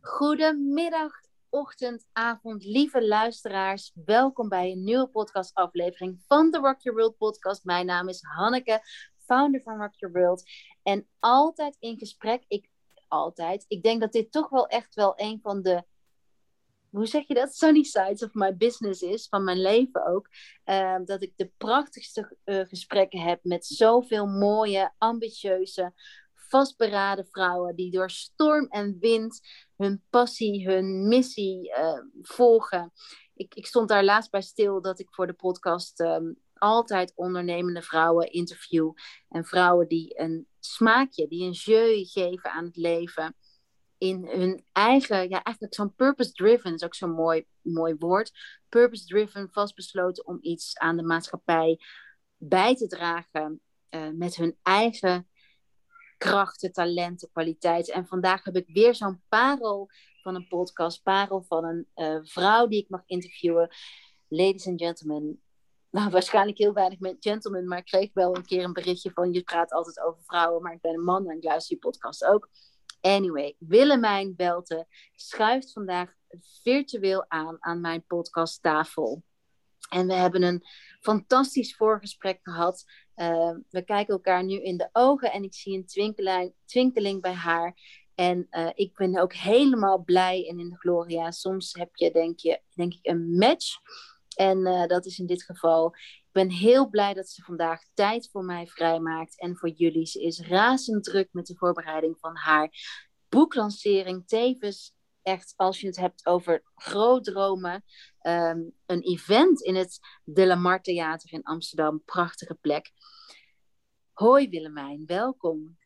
Goedemiddag, ochtend, avond, lieve luisteraars. Welkom bij een nieuwe podcastaflevering van de Rock Your World podcast. Mijn naam is Hanneke, founder van Rock Your World. En altijd in gesprek, ik altijd, ik denk dat dit toch wel echt wel een van de hoe zeg je dat? Sunny sides of my business is, van mijn leven ook. Ehm, dat ik de prachtigste uh, gesprekken heb met zoveel mooie, ambitieuze, vastberaden vrouwen die door storm en wind hun passie, hun missie uh, volgen. Ik, ik stond daar laatst bij stil dat ik voor de podcast um, altijd ondernemende vrouwen interview. En vrouwen die een smaakje, die een jeu geven aan het leven in hun eigen, ja, eigenlijk zo'n purpose-driven is ook zo'n mooi, mooi woord. Purpose-driven, vastbesloten om iets aan de maatschappij bij te dragen uh, met hun eigen krachten, talenten, kwaliteiten. En vandaag heb ik weer zo'n parel van een podcast, parel van een uh, vrouw die ik mag interviewen. Ladies and gentlemen, nou, waarschijnlijk heel weinig met gentlemen, maar ik kreeg wel een keer een berichtje van je praat altijd over vrouwen, maar ik ben een man en ik luister je podcast ook. Anyway, Willemijn Belte schuift vandaag virtueel aan aan mijn podcasttafel. En we hebben een fantastisch voorgesprek gehad. Uh, we kijken elkaar nu in de ogen en ik zie een twinkeling, bij haar. En uh, ik ben ook helemaal blij en in de gloria. Soms heb je denk, je, denk ik een match. En uh, dat is in dit geval. Ik ben heel blij dat ze vandaag tijd voor mij vrijmaakt en voor jullie. Ze is razend druk met de voorbereiding van haar boeklancering. Tevens echt, als je het hebt over groot dromen, um, een event in het De La Mar Theater in Amsterdam. Prachtige plek. Hoi Willemijn, welkom.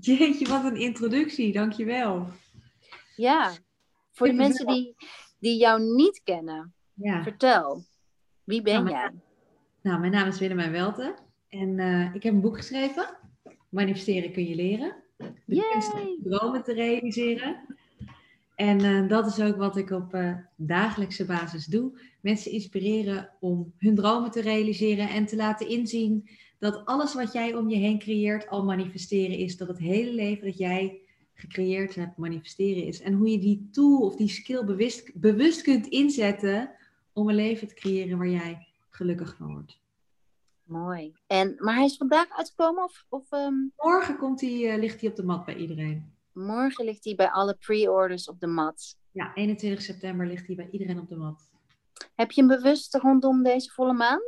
Jeetje, wat een introductie, dankjewel. Ja, voor de mensen die, die jou niet kennen, ja. vertel, wie ben nou, jij? Nou, mijn naam is Willemijn Welte en uh, ik heb een boek geschreven, Manifesteren kun je leren. De kunst om dromen te realiseren. En uh, dat is ook wat ik op uh, dagelijkse basis doe. Mensen inspireren om hun dromen te realiseren en te laten inzien dat alles wat jij om je heen creëert al manifesteren is. Dat het hele leven dat jij gecreëerd hebt manifesteren is. En hoe je die tool of die skill bewust, bewust kunt inzetten om een leven te creëren waar jij gelukkig van wordt. Mooi. En, maar hij is vandaag uitgekomen? Of, of, um... Morgen komt hij, uh, ligt hij op de mat bij iedereen. Morgen ligt hij bij alle pre-orders op de mat. Ja, 21 september ligt hij bij iedereen op de mat. Heb je een bewuste rondom deze volle maan?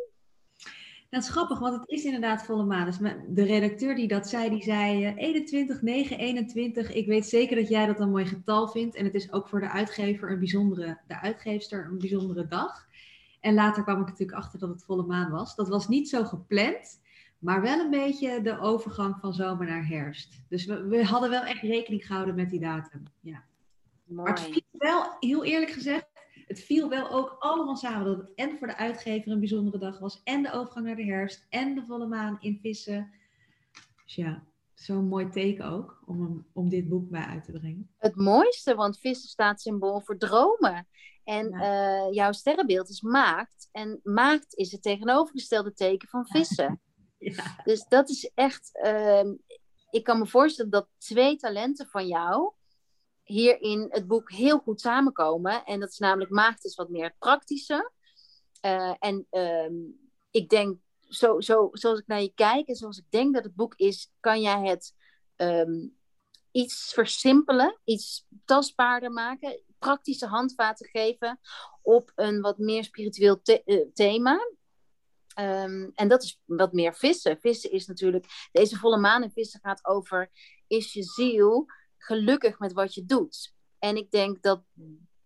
Dat is grappig, want het is inderdaad volle maan. Dus de redacteur die dat zei, die zei uh, 21, 9, 21. Ik weet zeker dat jij dat een mooi getal vindt. En het is ook voor de uitgever een bijzondere, de uitgeefster een bijzondere dag. En later kwam ik natuurlijk achter dat het volle maan was. Dat was niet zo gepland, maar wel een beetje de overgang van zomer naar herfst. Dus we, we hadden wel echt rekening gehouden met die datum. Ja. Maar het viel wel, heel eerlijk gezegd, het viel wel ook allemaal samen. Dat het en voor de uitgever een bijzondere dag was, en de overgang naar de herfst, en de volle maan in vissen. Dus ja, zo'n mooi teken ook om, om dit boek bij uit te brengen. Het mooiste, want vissen staat symbool voor dromen. En ja. uh, jouw sterrenbeeld is maakt. En maakt is het tegenovergestelde teken van vissen. Dus dat is echt. Uh, ik kan me voorstellen dat twee talenten van jou hier in het boek heel goed samenkomen. En dat is namelijk maagd is wat meer het praktische. Uh, en uh, ik denk, zo, zo, zoals ik naar je kijk en zoals ik denk dat het boek is, kan jij het um, iets versimpelen, iets tastbaarder maken, praktische handvaten geven op een wat meer spiritueel uh, thema. Um, en dat is wat meer vissen. Vissen is natuurlijk, deze volle maan in vissen gaat over, is je ziel gelukkig met wat je doet? En ik denk dat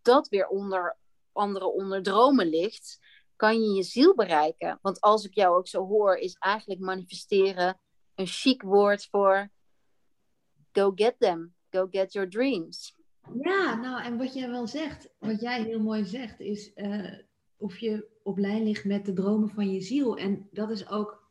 dat weer onder andere onder dromen ligt. Kan je je ziel bereiken? Want als ik jou ook zo hoor, is eigenlijk manifesteren een chic woord voor go get them, go get your dreams. Ja, nou en wat jij wel zegt, wat jij heel mooi zegt, is uh, of je op lijn ligt met de dromen van je ziel. En dat is ook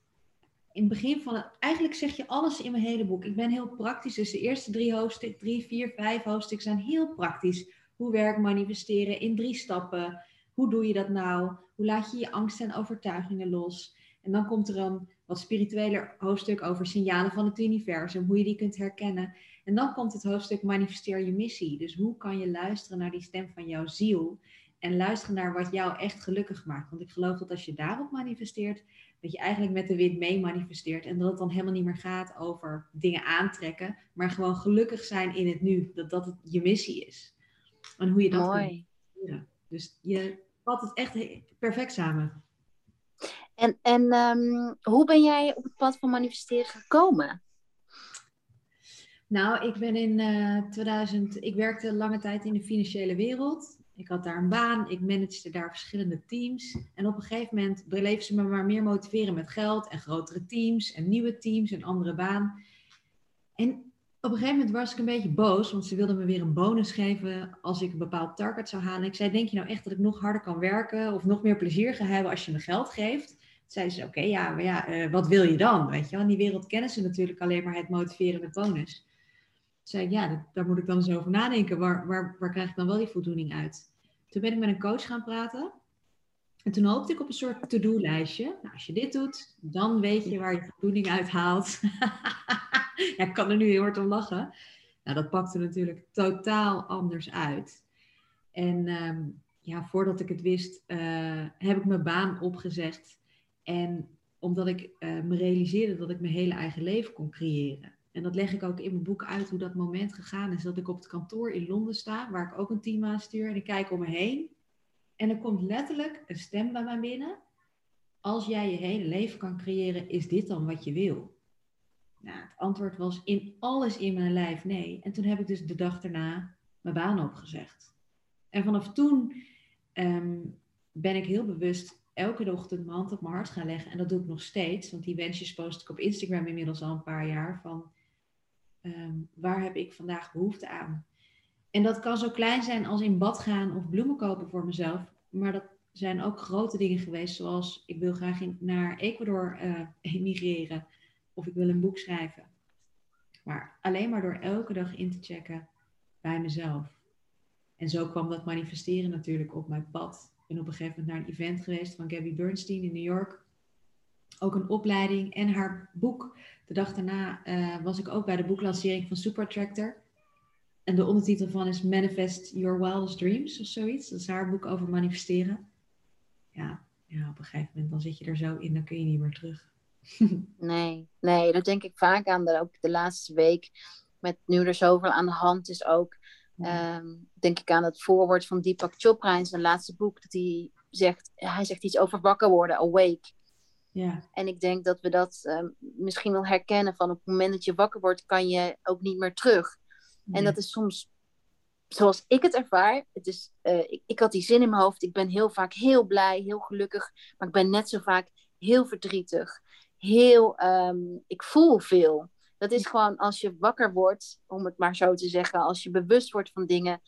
in het begin van het, eigenlijk zeg je alles in mijn hele boek. Ik ben heel praktisch, dus de eerste drie hoofdstukken, drie, vier, vijf hoofdstukken zijn heel praktisch. Hoe werk manifesteren in drie stappen? Hoe doe je dat nou? Hoe laat je je angsten en overtuigingen los? En dan komt er een wat spiritueler hoofdstuk over signalen van het universum, hoe je die kunt herkennen. En dan komt het hoofdstuk manifesteer je missie. Dus hoe kan je luisteren naar die stem van jouw ziel en luisteren naar wat jou echt gelukkig maakt. Want ik geloof dat als je daarop manifesteert, dat je eigenlijk met de wind mee manifesteert en dat het dan helemaal niet meer gaat over dingen aantrekken, maar gewoon gelukkig zijn in het nu. Dat dat het je missie is. En hoe je dat Mooi. kunt Dus je vat het echt perfect samen. En, en um, hoe ben jij op het pad van manifesteren gekomen? Nou, ik ben in uh, eh, 2000, ik werkte lange tijd in de financiële wereld. Ik had daar een baan, ik managede daar verschillende teams. En op een gegeven moment bleef ze me maar meer motiveren met geld en grotere teams en nieuwe teams en andere baan. En op een gegeven moment was ik een beetje boos, want ze wilden me weer een bonus geven als ik een bepaald target zou halen. Ik zei, denk je nou echt dat ik nog harder kan werken of nog meer plezier ga hebben als je me geld geeft? Toen zeiden ze, oké, ja, maar ja, uh, wat wil je dan? Weet je wel, in die wereld kennen ze natuurlijk alleen maar het motiveren met bonus. Zei ja, daar moet ik dan eens over nadenken. Waar, waar, waar krijg ik dan wel die voldoening uit? Toen ben ik met een coach gaan praten. En toen hoopte ik op een soort to-do-lijstje. Nou, als je dit doet, dan weet je waar je voldoening uit haalt. ja, ik kan er nu heel hard om lachen. Nou, dat pakte natuurlijk totaal anders uit. En ehm, ja, voordat ik het wist, uh, heb ik mijn baan opgezegd. En omdat ik uh, me realiseerde dat ik mijn hele eigen leven kon creëren. En dat leg ik ook in mijn boek uit hoe dat moment gegaan is. Dat ik op het kantoor in Londen sta, waar ik ook een team aan stuur. En ik kijk om me heen. En er komt letterlijk een stem bij mij binnen. Als jij je hele leven kan creëren, is dit dan wat je wil? Nou, het antwoord was in alles in mijn lijf nee. En toen heb ik dus de dag daarna mijn baan opgezegd. En vanaf toen ehm, ben ik heel bewust elke ochtend mijn hand op mijn hart gaan leggen. En dat doe ik nog steeds, want die wensjes post ik op Instagram inmiddels al een paar jaar. Van Ehm, waar heb ik vandaag behoefte aan? En dat kan zo klein zijn als in bad gaan of bloemen kopen voor mezelf. Maar dat zijn ook grote dingen geweest, zoals ik wil graag in, naar Ecuador uh, emigreren of ik wil een boek schrijven. Maar alleen maar door elke dag in te checken bij mezelf. En zo kwam dat manifesteren natuurlijk op mijn pad. Ik ben op een gegeven moment naar een event geweest van Gabby Bernstein in New York. Ook een opleiding en haar boek de dag daarna uh, was ik ook bij de boeklancering van Super Tractor. En de ondertitel van is Manifest Your Wildest Dreams of zoiets. Dat is haar boek over manifesteren. Ja, ja, op een gegeven moment dan zit je er zo in, dan kun je niet meer terug. nee, nee, dat denk ik vaak aan. De, ook de laatste week, met nu er zoveel aan de hand is ook. Um, denk ik aan het voorwoord van Deepak Chopra in zijn laatste boek. Dat hij zegt, hij zegt iets over wakker worden, awake. Ja. En ik denk dat we dat uh, misschien wel herkennen van op het moment dat je wakker wordt, kan je ook niet meer terug. En dat is soms, zoals ik het ervaar, het is, uh, ik, ik had die zin in mijn hoofd. Ik ben heel vaak heel blij, heel gelukkig, maar ik ben net zo vaak heel verdrietig. Heel, um, ik voel veel. Dat is gewoon als je wakker wordt, om het maar zo te zeggen, als je bewust wordt van dingen.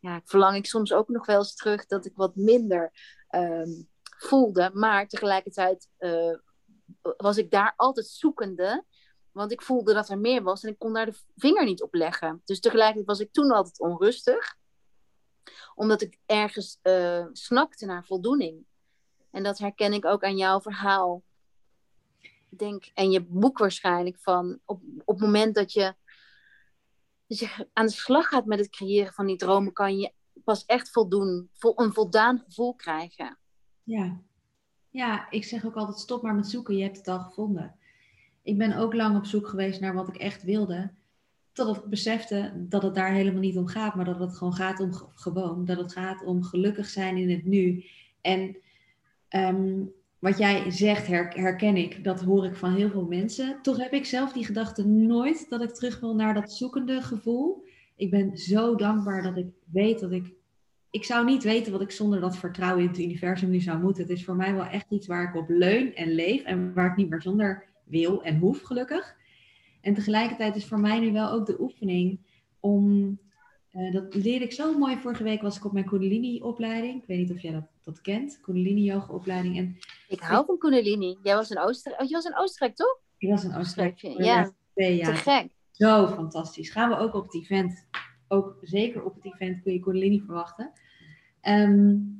Ja, verlang ik soms ook nog wel eens terug dat ik wat minder um, voelde. Maar tegelijkertijd uh, was ik daar altijd zoekende. Want ik voelde dat er meer was en ik kon daar de vinger niet op leggen. Dus tegelijkertijd was ik toen altijd onrustig. Omdat ik ergens uh, snakte naar voldoening. En dat herken ik ook aan jouw verhaal. Ik denk, en je boek waarschijnlijk van op, op het moment dat je, aan de slag gaat met het creëren van die dromen, kan je pas echt voldoen, vol, een voldaan gevoel krijgen. Ja. ja, ik zeg ook altijd stop maar met zoeken, je hebt het al gevonden. Ik ben ook lang op zoek geweest naar wat ik echt wilde. Tot ik besefte dat het daar helemaal niet om gaat, maar dat het gewoon gaat om gewoon. Dat het gaat om gelukkig zijn in het nu. En ehm, wat jij zegt, herken ik. Dat hoor ik van heel veel mensen. Toch heb ik zelf die gedachte nooit dat ik terug wil naar dat zoekende gevoel. Ik ben zo dankbaar dat ik weet dat ik ik zou niet weten wat ik zonder dat vertrouwen in het universum nu zou moeten. Het is voor mij wel echt iets waar ik op leun en leef en waar ik niet meer zonder wil en hoef, gelukkig. En tegelijkertijd is voor mij nu wel ook de oefening om, uh, dat leerde ik zo mooi vorige week, was ik op mijn Kundalini-opleiding. Ik weet niet of jij dat, dat kent, Kundalini-yoga-opleiding. En ik hou van Kundalini. Jij was in Oostenrijk, oh, je was in Oostenrijk, toch? Ik was in Oostenrijk. Ja, ja. te gek. Zo fantastisch. Gaan we ook op het event ook zeker op het event kun je Kundalini verwachten. Um,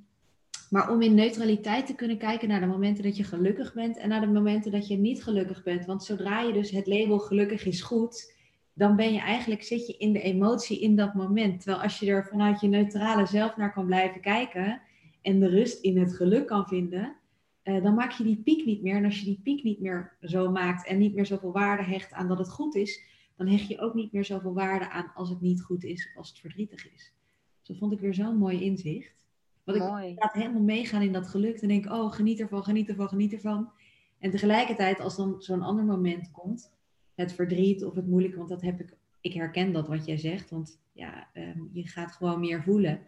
Maar om in neutraliteit te kunnen kijken naar de momenten dat je gelukkig bent en naar de momenten dat je niet gelukkig bent. Want zodra je dus het label gelukkig is goed, dan ben je eigenlijk, zit je in de emotie in dat moment. Terwijl als je er vanuit je neutrale zelf naar kan blijven kijken en de rust in het geluk kan vinden, eh, dan maak je die piek niet meer. En als je die piek niet meer zo maakt en niet meer zoveel waarde hecht aan dat het goed is, dan hecht je ook niet meer zoveel waarde aan als het niet goed is of als het verdrietig is. Dus dat vond ik weer zo'n mooi inzicht. Want Mooi. ik laat helemaal meegaan in dat geluk en denk, oh, geniet ervan, geniet ervan, geniet ervan. En tegelijkertijd, als dan zo'n ander moment komt, het verdriet of het moeilijke, want dat heb ik, ik herken dat wat jij zegt, want ja, ehm, je gaat gewoon meer voelen.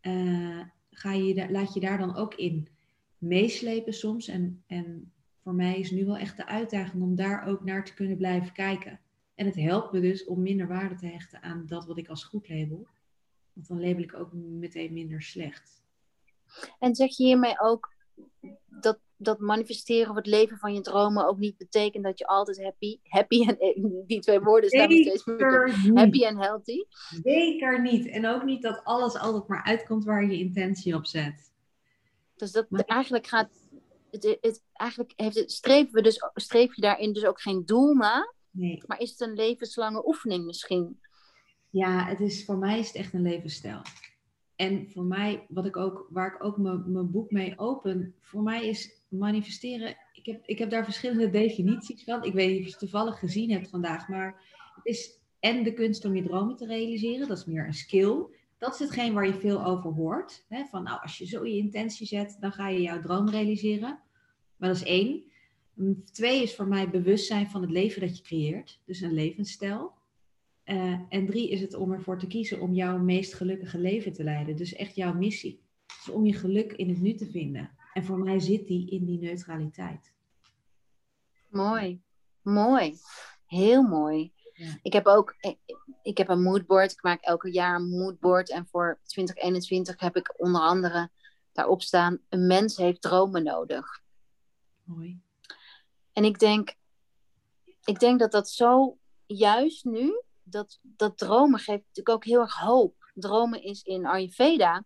Eh, ga je, laat je daar dan ook in meeslepen soms. En, en voor mij is nu wel echt de uitdaging om daar ook naar te kunnen blijven kijken. En het helpt me dus om minder waarde te hechten aan dat wat ik als goed label. Want dan label ik ook meteen minder slecht. En zeg je hiermee ook dat, dat manifesteren of het leven van je dromen ook niet betekent dat je altijd happy, happy en die twee woorden staan steeds meer happy en healthy? Zeker niet. En ook niet dat alles altijd maar uitkomt waar je intentie op zet. Dus dat Maar- eigenlijk gaat, het, het, eigenlijk heeft het, streven we dus, streef je daarin dus ook geen doel na, Nee. maar is het een levenslange oefening misschien? Ja, het is, voor mij is het echt een levensstijl. En voor mij, wat ik ook, waar ik ook mijn mijn boek mee open, voor mij is manifesteren. Ik heb, ik heb daar verschillende definities van. Ik weet niet of je het toevallig gezien hebt vandaag, maar het is en de kunst om je dromen te realiseren, dat is meer een skill. Dat is hetgeen waar je veel over hoort. Hè? Van nou, als je zo je intentie zet, dan ga je jouw droom realiseren. Maar dat is één. Twee is voor mij bewustzijn van het leven dat je creëert. Dus een levensstijl. Eh, en drie is het om ervoor te kiezen om jouw meest gelukkige leven te leiden. Dus echt jouw missie. Dus om je geluk in het nu te vinden. En voor mij zit die in die neutraliteit. Mooi, mooi, heel mooi. Ja. Ik heb ook, ik, ik heb een moodboard. Ik maak elke jaar een moodboard. En voor 2021 heb ik onder andere daarop staan: een mens heeft dromen nodig. Mooi. En ik denk, ik denk dat dat zo juist nu, dat, dat dromen geeft natuurlijk ook heel erg hoop. Dromen is in Ayurveda,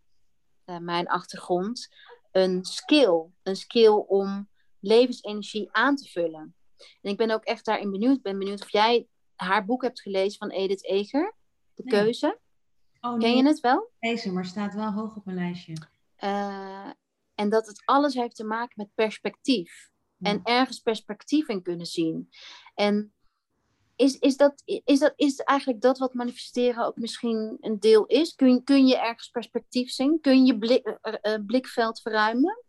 eh, mijn achtergrond, een skill. Een skill om levensenergie aan te vullen. En ik ben ook echt daarin benieuwd. Ik ben benieuwd of jij haar boek hebt gelezen van Edith Eger, De Nee. Keuze. Oh Ken je het wel? Deze, maar staat wel hoog op mijn lijstje. Eh, en dat het alles heeft te maken met perspectief. En ergens perspectief in kunnen zien. En is, is, dat, is, dat, is eigenlijk dat wat manifesteren ook misschien een deel is? Kun, je- kun je ergens perspectief zien? Kun je blik, eh, eh, blikveld verruimen?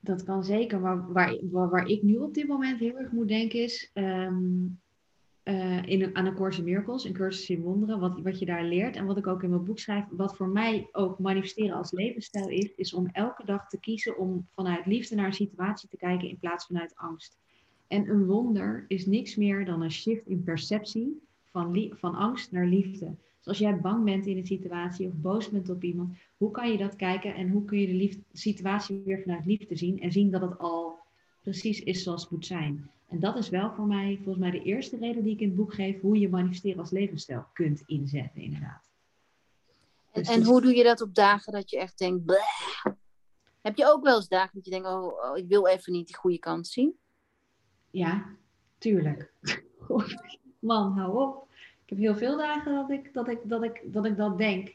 Dat kan zeker, maar waar, waar, waar ik nu op dit moment heel erg moet denken is ehm, eh, in aan een Course in Miracles, een cursus in wonderen, wat, wat je daar leert en wat ik ook in mijn boek schrijf, wat voor mij ook manifesteren als levensstijl is, is om elke dag te kiezen om vanuit liefde naar een situatie te kijken in plaats vanuit angst. En een wonder is niks meer dan een shift in perceptie van, van angst naar liefde. Dus als jij bang bent in een situatie of boos bent op iemand, hoe kan je dat kijken en hoe kun je de lief- situatie weer vanuit liefde zien en zien dat het al precies is zoals het moet zijn. En dat is wel voor mij, volgens mij, de eerste reden die ik in het boek geef, hoe je manifesteren als levensstijl kunt inzetten, inderdaad. En, Dus en hoe doe je dat op dagen dat je echt denkt... "Bleh"? Heb je ook wel eens dagen dat je denkt... Oh, oh, ik wil even niet die goede kant zien? Ja, tuurlijk. Man, hou op. Ik heb heel veel dagen dat ik dat, ik, dat, ik, dat, ik dat denk.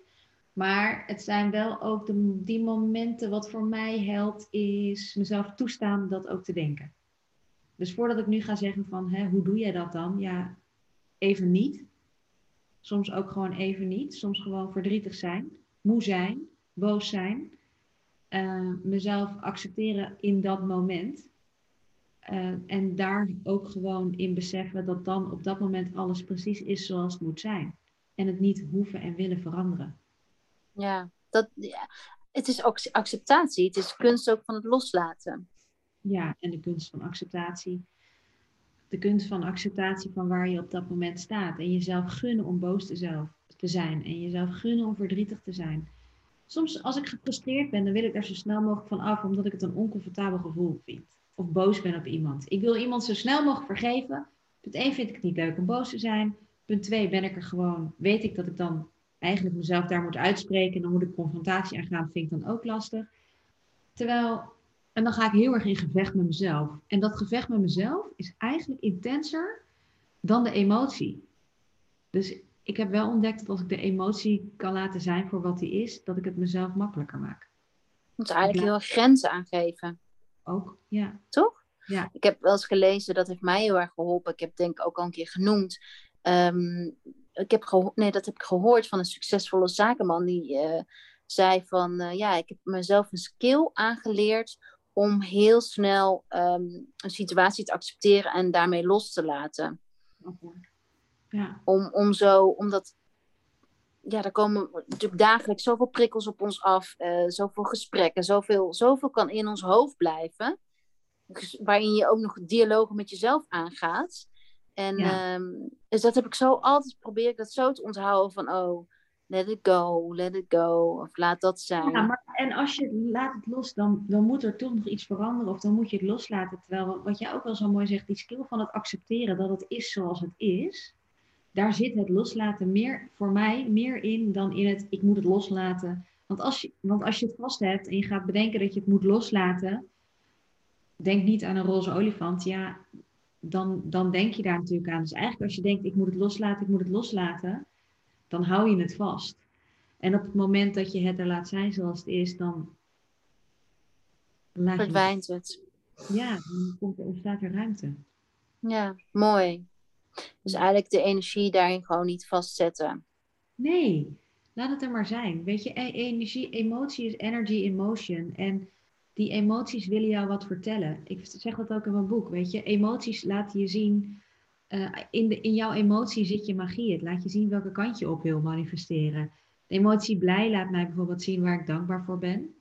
Maar het zijn wel ook de, die momenten wat voor mij helpt, is mezelf toestaan dat ook te denken. Dus voordat ik nu ga zeggen van, hè, hoe doe jij dat dan? Ja, even niet. Soms ook gewoon even niet. Soms gewoon verdrietig zijn, moe zijn, boos zijn. Eh, mezelf accepteren in dat moment. Eh, en daar ook gewoon in beseffen dat dan op dat moment alles precies is zoals het moet zijn. En het niet hoeven en willen veranderen. Ja, dat, het is ook acceptatie. Het is kunst ook van het loslaten. Ja, en de kunst van acceptatie. De kunst van acceptatie van waar je op dat moment staat. En jezelf gunnen om boos te, zelf, te zijn. En jezelf gunnen om verdrietig te zijn. Soms als ik gefrustreerd ben, dan wil ik daar zo snel mogelijk van af, omdat ik het een oncomfortabel gevoel vind. Of boos ben op iemand. Ik wil iemand zo snel mogelijk vergeven. Punt 1 vind ik het niet leuk om boos te zijn. Punt 2 ben ik er gewoon, weet ik dat ik dan eigenlijk mezelf daar moet uitspreken. En dan moet ik confrontatie aangaan, vind ik dan ook lastig. Terwijl, en dan ga ik heel erg in gevecht met mezelf. En dat gevecht met mezelf is eigenlijk intenser dan de emotie. Dus ik heb wel ontdekt dat als ik de emotie kan laten zijn voor wat die is, dat ik het mezelf makkelijker maak. Moet eigenlijk heel erg grenzen aangeven. Ook, ja. Toch? Ja. Ik heb wel eens gelezen, dat heeft mij heel erg geholpen. Ik heb denk ik ook al een keer genoemd. Ehm, ik heb geho- nee, dat heb ik gehoord van een succesvolle zakenman. Die eh, zei van, eh, ja, ik heb mezelf een skill aangeleerd om heel snel ehm, een situatie te accepteren en daarmee los te laten. Ja. Om, om zo, omdat, ja, er komen natuurlijk dagelijks zoveel prikkels op ons af, eh, zoveel gesprekken, zoveel, zoveel kan in ons hoofd blijven, ges- waarin je ook nog dialogen met jezelf aangaat. En Ja. ehm, dus dat heb ik zo altijd, probeer ik dat zo te onthouden van, oh, let it go, let it go, of laat dat zijn. Ja, maar en als je laat het los, dan, dan moet er toch nog iets veranderen of dan moet je het loslaten. Terwijl, wat jij ook wel zo mooi zegt, die skill van het accepteren dat het is zoals het is, daar zit het loslaten meer voor mij meer in dan in het ik moet het loslaten. Want als je, want als je het vast hebt en je gaat bedenken dat je het moet loslaten, denk niet aan een roze olifant, ja, dan, dan denk je daar natuurlijk aan. Dus eigenlijk als je denkt ik moet het loslaten, ik moet het loslaten, dan hou je het vast. En op het moment dat je het er laat zijn zoals het is, dan Verdwijnt het. Ja, dan komt er, ontstaat er ruimte. Ja, mooi. Dus eigenlijk de energie daarin gewoon niet vastzetten. Nee, laat het er maar zijn. Weet je, e- energie, emotie is energy in motion. En die emoties willen jou wat vertellen. Ik zeg dat ook in mijn boek. Weet je, emoties laten je zien. eh, in, de, in jouw emotie zit je magie. Het laat je zien welke kant je op wil manifesteren. De emotie blij laat mij bijvoorbeeld zien waar ik dankbaar voor ben.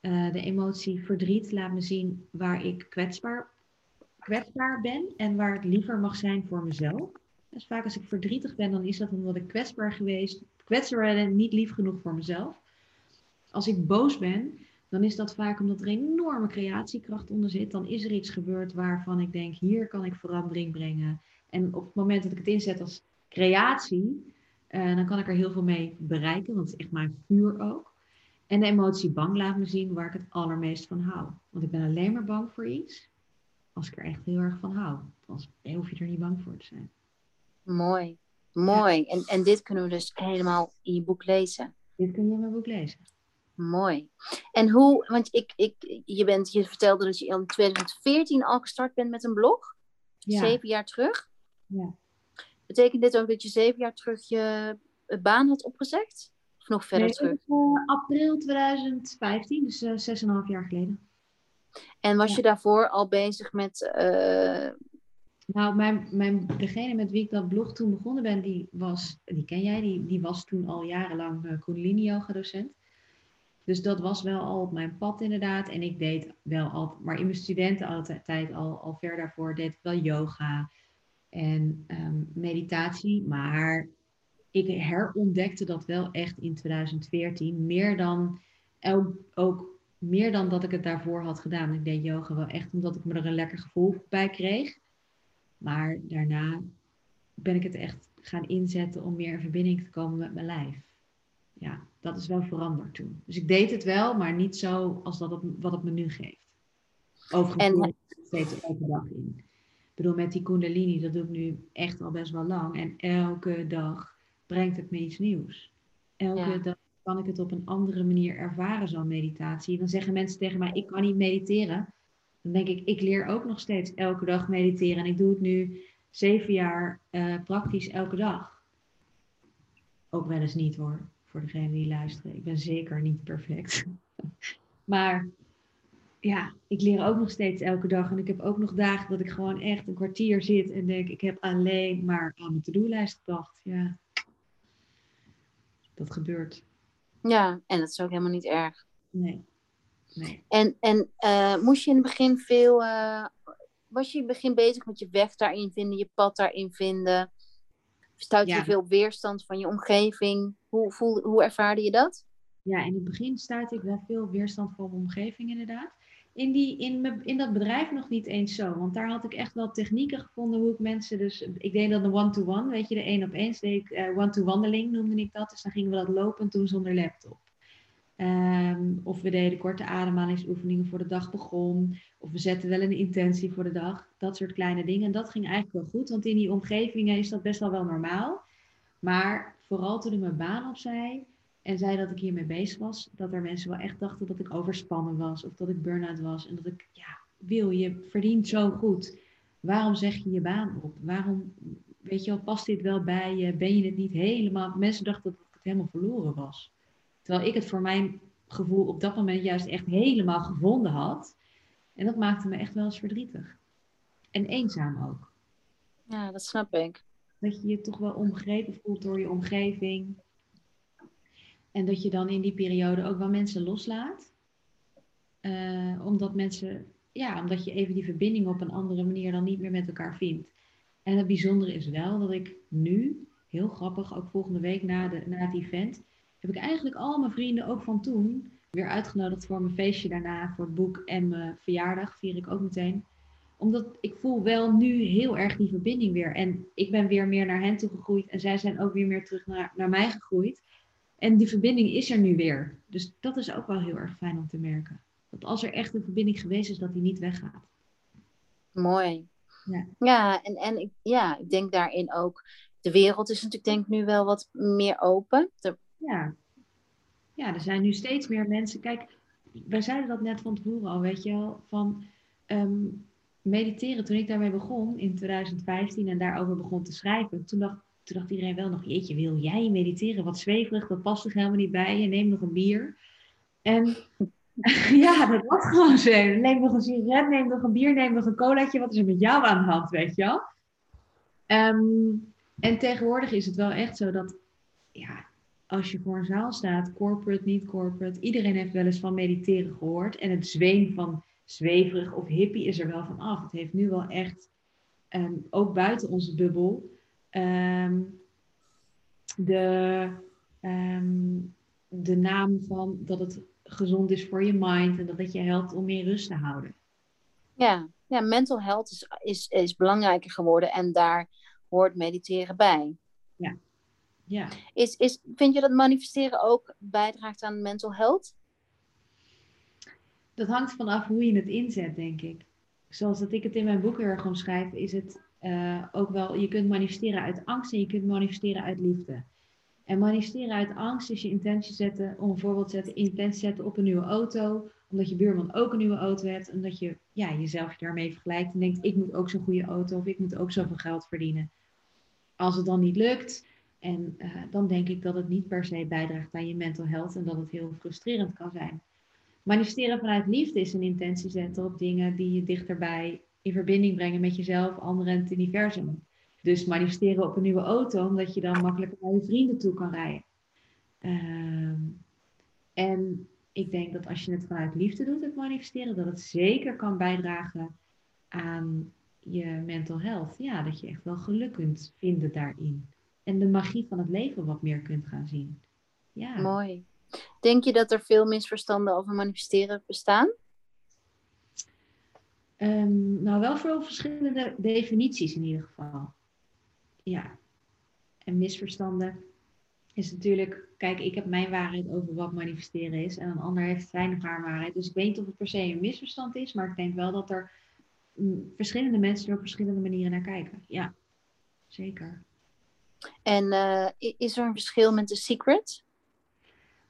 Eh, de emotie verdriet laat me zien waar ik kwetsbaar, kwetsbaar ben en waar ik liever mag zijn voor mezelf. Dus vaak als ik verdrietig ben, dan is dat omdat ik kwetsbaar geweest, kwetsbaar en niet lief genoeg voor mezelf. Als ik boos ben, dan is dat vaak omdat er enorme creatiekracht onder zit. Dan is er iets gebeurd waarvan ik denk, hier kan ik verandering brengen. En op het moment dat ik het inzet als creatie, eh, dan kan ik er heel veel mee bereiken, want het is echt mijn vuur ook. En de emotie bang laat me zien waar ik het allermeest van hou. Want ik ben alleen maar bang voor iets als ik er echt heel erg van hou. Anders hoef je er niet bang voor te zijn. Mooi. Mooi. En, en dit kunnen we dus helemaal in je boek lezen. Dit kun je in mijn boek lezen. Mooi. En hoe, want ik, ik, je, bent, je vertelde dat je in 2014 al gestart bent met een blog. Ja. Zeven jaar terug. Ja. Betekent dit ook dat je zeven jaar terug je eh, baan had opgezegd? Of nog verder Nee, terug? is, eh, april 2015, dus eh, zes en een half jaar geleden. En was ja. je daarvoor al bezig met... Nou, mijn, mijn, degene met wie ik dat blog toen begonnen ben, die was, die ken jij, die, die was toen al jarenlang uh, Kundalini yoga docent. Dus dat was wel al op mijn pad inderdaad. En ik deed wel al, maar in mijn studententijd al, al ver daarvoor deed ik wel yoga en ehm, meditatie. Maar ik herontdekte dat wel echt in 2014. Meer dan, ook, ook meer dan dat ik het daarvoor had gedaan. Ik deed yoga wel echt omdat ik me er een lekker gevoel bij kreeg. Maar daarna ben ik het echt gaan inzetten om meer in verbinding te komen met mijn lijf. Ja, dat is wel veranderd toen. Dus ik deed het wel, maar niet zo als dat het, wat het me nu geeft. Overigens En- steeds elke dag in. Ik bedoel, met die kundalini, dat doe ik nu echt al best wel lang. En elke dag brengt het me iets nieuws. Elke Ja. dag kan ik het op een andere manier ervaren, zo'n meditatie. Dan zeggen mensen tegen mij, ik kan niet mediteren. Dan denk ik, ik leer ook nog steeds elke dag mediteren. En ik doe het nu zeven jaar eh, praktisch elke dag. Ook wel eens niet hoor, voor degenen die luisteren. Ik ben zeker niet perfect. maar ja, ik leer ook nog steeds elke dag. En ik heb ook nog dagen dat ik gewoon echt een kwartier zit en denk, ik heb alleen maar aan mijn to-do-lijst gedacht. Ja, dat gebeurt. ja, en dat is ook helemaal niet erg. Nee. Nee. En, en eh, moest je in het begin veel... eh, was je in het begin bezig met je weg daarin vinden, je pad daarin vinden? Stuitte Ja. je veel weerstand van je omgeving? Hoe, voel, hoe ervaarde je dat? Ja, in het begin stuitte ik wel veel weerstand van mijn omgeving inderdaad. in, die, in, me, in dat bedrijf nog niet eens zo. Want daar had ik echt wel technieken gevonden hoe ik mensen dus... Ik deed dan de one-to-one, weet je, de één op één. deed ik uh, one-to-wandeling, noemde ik dat. Dus dan gingen we dat lopen toen zonder laptop. Ehm, of we deden korte ademhalingsoefeningen voor de dag begon. Of we zetten wel een intentie voor de dag. Dat soort kleine dingen. En dat ging eigenlijk wel goed, want in die omgevingen is dat best wel wel normaal. Maar vooral toen ik mijn baan opzij en zei dat ik hiermee bezig was, dat er mensen wel echt dachten dat ik overspannen was of dat ik burn-out was. En dat ik, ja, wil, je verdient zo goed. Waarom zeg je je baan op? Waarom, weet je wel, past dit wel bij je? Ben je het niet helemaal? Mensen dachten dat ik het helemaal verloren was. Terwijl ik het voor mijn gevoel op dat moment juist echt helemaal gevonden had. En dat maakte me echt wel eens verdrietig. En eenzaam ook. Ja, dat snap ik. Dat je je toch wel omgrepen voelt door je omgeving. En dat je dan in die periode ook wel mensen loslaat. Uh, omdat mensen, ja, omdat je even die verbinding op een andere manier dan niet meer met elkaar vindt. En het bijzondere is wel dat ik nu, heel grappig, ook volgende week na, de, na het event, heb ik eigenlijk al mijn vrienden, ook van toen, weer uitgenodigd voor mijn feestje daarna, voor het boek en mijn verjaardag, vier ik ook meteen. Omdat ik voel wel nu heel erg die verbinding weer. En ik ben weer meer naar hen toe gegroeid en zij zijn ook weer meer terug naar, naar mij gegroeid. En die verbinding is er nu weer. Dus dat is ook wel heel erg fijn om te merken. Dat als er echt een verbinding geweest is, dat die niet weggaat. Mooi. Ja, ja en, en ik, ja, ik denk daarin ook, de wereld is natuurlijk denk ik nu wel wat meer open. Ja. ja, er zijn nu steeds meer mensen. Kijk, wij zeiden dat net van tevoren al, weet je wel, van ehm, mediteren. Toen ik daarmee begon in 2015 en daarover begon te schrijven, toen dacht, toen dacht iedereen wel nog, jeetje, wil jij mediteren? Wat zweverig, dat past er helemaal niet bij je. Neem nog een bier. En ja, dat was gewoon zo. Neem nog een sigaret, neem nog een bier, neem nog een colaatje. Wat is er met jou aan de hand, weet je wel? Ehm, en tegenwoordig is het wel echt zo dat, ja, als je voor een zaal staat, corporate, niet corporate, iedereen heeft wel eens van mediteren gehoord. En het zweem van zweverig of hippie is er wel van af. Het heeft nu wel echt, ehm, ook buiten onze bubbel, ehm, de, ehm, de naam van dat het gezond is voor je mind en dat het je helpt om meer rust te houden. Ja, ja mental health is, is, is belangrijker geworden en daar hoort mediteren bij. Ja. Is, is, vind je dat manifesteren ook bijdraagt aan mental health? Dat hangt vanaf hoe je het inzet, denk ik. Zoals dat ik het in mijn boek erg omschrijf, is het uh, ook wel, je kunt manifesteren uit angst en je kunt manifesteren uit liefde. En manifesteren uit angst is je intentie zetten, om een voorbeeld te zetten, intentie zetten op een nieuwe auto, omdat je buurman ook een nieuwe auto hebt, omdat je ja, jezelf daarmee vergelijkt en denkt, ik moet ook zo'n goede auto of ik moet ook zoveel geld verdienen. Als het dan niet lukt, en uh, dan denk ik dat het niet per se bijdraagt aan je mental health en dat het heel frustrerend kan zijn. Manifesteren vanuit liefde is een intentie zetten op dingen die je dichterbij in verbinding brengen met jezelf, anderen en het universum. Dus manifesteren op een nieuwe auto, omdat je dan makkelijker naar je vrienden toe kan rijden. Uh, en ik denk dat als je het vanuit liefde doet, het manifesteren, dat het zeker kan bijdragen aan je mental health. Ja, dat je echt wel geluk kunt vinden daarin. En de magie van het leven wat meer kunt gaan zien. Ja. Mooi. Denk je dat er veel misverstanden over manifesteren bestaan? Um, nou, wel veel verschillende definities in ieder geval. Ja. En misverstanden is natuurlijk, kijk, ik heb mijn waarheid over wat manifesteren is en een ander heeft zijn of haar waarheid. Dus ik weet niet of het per se een misverstand is, maar ik denk wel dat er mm, verschillende mensen er op verschillende manieren naar kijken. Ja, zeker. En uh, is er een verschil met The Secret?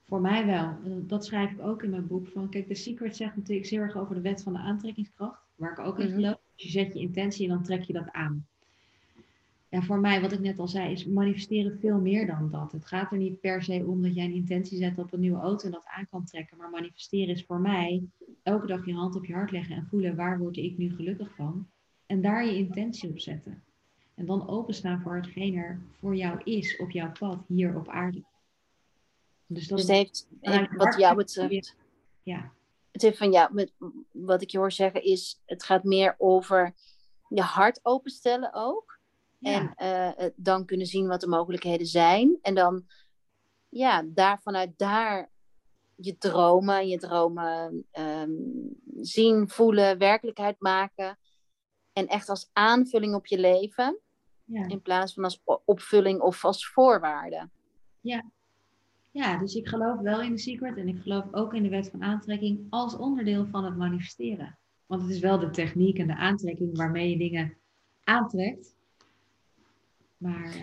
Voor mij wel. Dat schrijf ik ook in mijn boek. Van, kijk, The Secret zegt natuurlijk zeer erg over de wet van de aantrekkingskracht. Waar ik ook in mhm. geloof. Dus je zet je intentie en dan trek je dat aan. Ja, voor mij, wat ik net al zei, is manifesteren veel meer dan dat. Het gaat er niet per se om dat jij een intentie zet op een nieuwe auto en dat aan kan trekken. Maar manifesteren is voor mij elke dag je hand op je hart leggen en voelen waar word ik nu gelukkig van. En daar je intentie op zetten. En dan openstaan voor hetgeen er voor jou is op jouw pad hier op aarde. Dus, dat dus heeft, heeft wat jou betreft. Ja. Het heeft van jou, met, wat ik je hoor zeggen is, het gaat meer over je hart openstellen ook. En uh, dan kunnen zien wat de mogelijkheden zijn. En dan, ja, daar vanuit daar je dromen, je dromen um, zien, voelen, werkelijkheid maken. En echt als aanvulling op je leven. Ja. In plaats van als opvulling of als voorwaarde. Ja. ja, dus ik geloof wel in de secret en ik geloof ook in de wet van aantrekking als onderdeel van het manifesteren. Want het is wel de techniek en de aantrekking waarmee je dingen aantrekt. Maar, uh,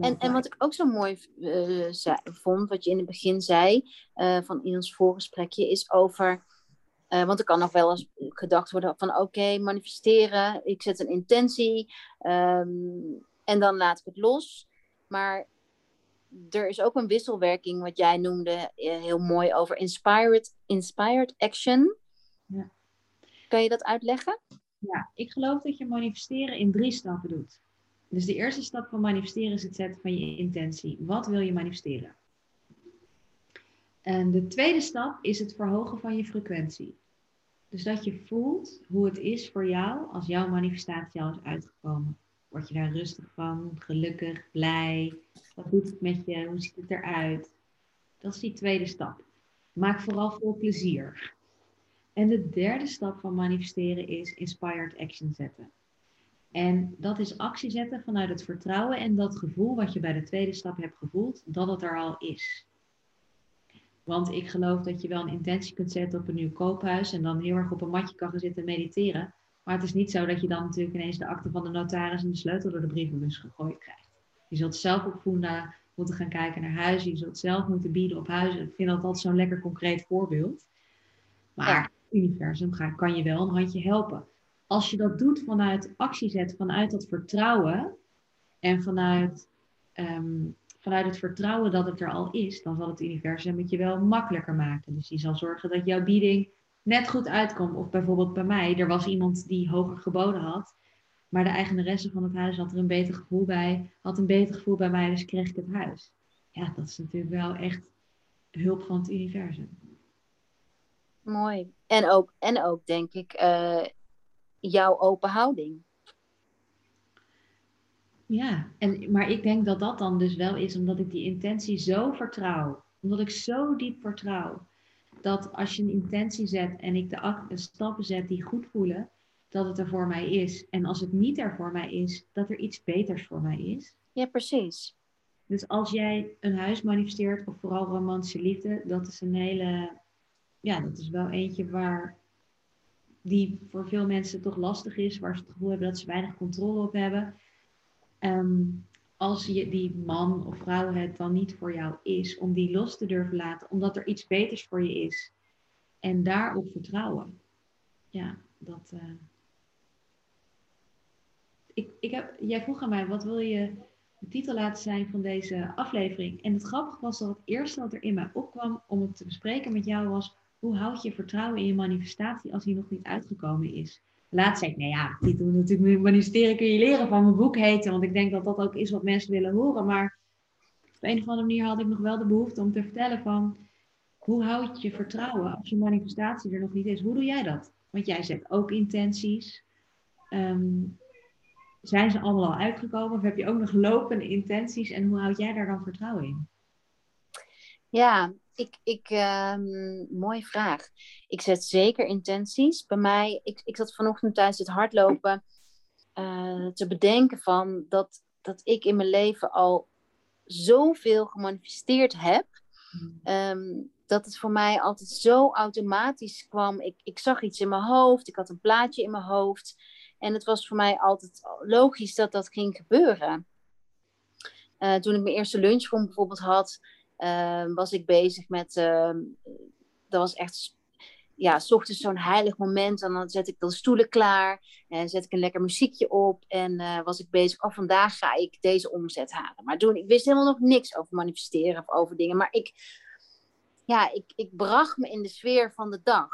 en, en wat ik ook zo mooi uh, zei, vond, wat je in het begin zei uh, van in ons voorgesprekje, is over. Want er kan nog wel eens gedacht worden van oké, manifesteren, ik zet een intentie um, en dan laat ik het los. Maar er is ook een wisselwerking, wat jij noemde heel mooi over inspired, inspired action. Ja. Kan je dat uitleggen? Ja, ik geloof dat je manifesteren in drie stappen doet. Dus de eerste stap van manifesteren is het zetten van je intentie. Wat wil je manifesteren? En de tweede stap is het verhogen van je frequentie. Dus dat je voelt hoe het is voor jou als jouw manifestatie al is uitgekomen. Word je daar rustig van, gelukkig, blij? Wat doet het met je? Hoe ziet het eruit? Dat is die tweede stap. Maak vooral veel plezier. En de derde stap van manifesteren is inspired action zetten. En dat is actie zetten vanuit het vertrouwen en dat gevoel wat je bij de tweede stap hebt gevoeld, dat het er al is. Want ik geloof dat je wel een intentie kunt zetten op een nieuw koophuis en dan heel erg op een matje kan gaan zitten mediteren. Maar het is niet zo dat je dan natuurlijk ineens de akte van de notaris en de sleutel door de brievenbus gegooid krijgt. Je zult zelf op Funda moeten gaan kijken naar huizen. Je zult zelf moeten bieden op huizen. Ik vind dat altijd zo'n lekker concreet voorbeeld. Maar het universum kan je wel een handje helpen als je dat doet vanuit actiezet, vanuit dat vertrouwen en vanuit, ehm, vanuit het vertrouwen dat het er al is, dan zal het universum het je wel makkelijker maken. Dus die zal zorgen dat jouw bieding net goed uitkomt. Of bijvoorbeeld bij mij, er was iemand die hoger geboden had, maar de eigenaresse van het huis had er een beter gevoel bij, had een beter gevoel bij mij, dus kreeg ik het huis. Ja, dat is natuurlijk wel echt hulp van het universum. Mooi. En ook, en ook denk ik, uh, jouw open houding. Ja, en, maar ik denk dat dat dan dus wel is omdat ik die intentie zo vertrouw. Omdat ik zo diep vertrouw. Dat als je een intentie zet en ik de stappen zet die goed voelen, dat het er voor mij is. En als het niet er voor mij is, dat er iets beters voor mij is. Ja, precies. Dus als jij een huis manifesteert, of vooral romantische liefde, dat is een hele. Ja, dat is wel eentje waar die voor veel mensen toch lastig is, waar ze het gevoel hebben dat ze weinig controle op hebben. Um, als je die man of vrouw het dan niet voor jou is, om die los te durven laten, omdat er iets beters voor je is. En daarop vertrouwen. Ja, dat. Uh... Ik, ik heb, jij vroeg aan mij, wat wil je de titel laten zijn van deze aflevering? En het grappige was dat het eerste wat er in mij opkwam om het te bespreken met jou was hoe houd je vertrouwen in je manifestatie als die nog niet uitgekomen is? Laat zei ik, nou ja, doen natuurlijk manifesteren kun je leren van mijn boek heten, want ik denk dat dat ook is wat mensen willen horen. Maar op een of andere manier had ik nog wel de behoefte om te vertellen van, hoe houd je vertrouwen als je manifestatie er nog niet is? Hoe doe jij dat? Want jij zet ook intenties. Ehm, zijn ze allemaal al uitgekomen of heb je ook nog lopende intenties en hoe houd jij daar dan vertrouwen in? Ja, ik, ik um, mooie vraag. Ik zet zeker intenties. Bij mij, ik, ik zat vanochtend tijdens het hardlopen uh, te bedenken van dat, dat ik in mijn leven al zoveel gemanifesteerd heb. Um, dat het voor mij altijd zo automatisch kwam. Ik, ik zag iets in mijn hoofd, ik had een plaatje in mijn hoofd. En het was voor mij altijd logisch dat dat ging gebeuren. Uh, toen ik mijn eerste lunchroom bijvoorbeeld had, Ehm, was ik bezig met, uh, dat was echt, ja, s ochtends zo'n heilig moment. En dan zet ik de stoelen klaar en zet ik een lekker muziekje op. En uh, was ik bezig, oh vandaag ga ik deze omzet halen. Maar toen, ik wist helemaal nog niks over manifesteren of over dingen. Maar ik, ja, ik, ik bracht me in de sfeer van de dag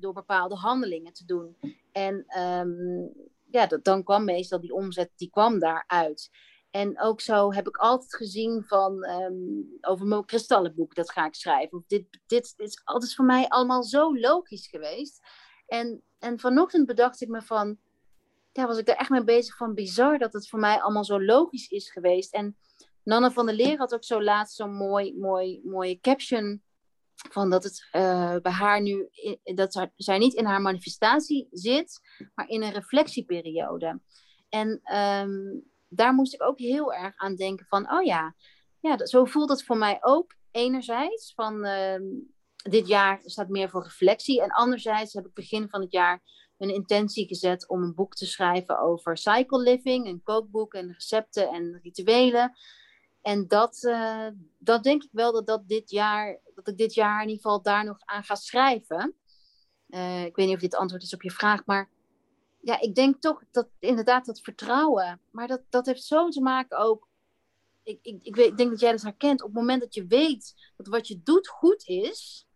door bepaalde handelingen te doen. En um, ja, dat, dan kwam meestal die omzet, die kwam daaruit. En ook zo heb ik altijd gezien van um, over mijn kristallenboek, dat ga ik schrijven. Dit, dit, dit is altijd voor mij allemaal zo logisch geweest. En, en vanochtend bedacht ik me van, ja, was ik daar echt mee bezig van bizar dat het voor mij allemaal zo logisch is geweest. En Nanne van der Leer had ook zo laatst zo'n mooi, mooi, mooie caption van dat het uh, bij haar nu, dat zij niet in haar manifestatie zit, maar in een reflectieperiode. En ehm, daar moest ik ook heel erg aan denken van, oh ja, ja zo voelt het voor mij ook enerzijds. Van ehm, dit jaar staat meer voor reflectie. En anderzijds heb ik begin van het jaar een intentie gezet om een boek te schrijven over cycle living, een kookboek en recepten en rituelen. En dat, uh, dat denk ik wel dat, dat, dit jaar, dat ik dit jaar in ieder geval daar nog aan ga schrijven. Uh, ik weet niet of dit antwoord is op je vraag, maar ja, ik denk toch dat inderdaad dat vertrouwen, maar dat, dat heeft zo te maken ook. Ik, ik, ik, weet, ik denk dat jij dat herkent. Op het moment dat je weet dat wat je doet goed is,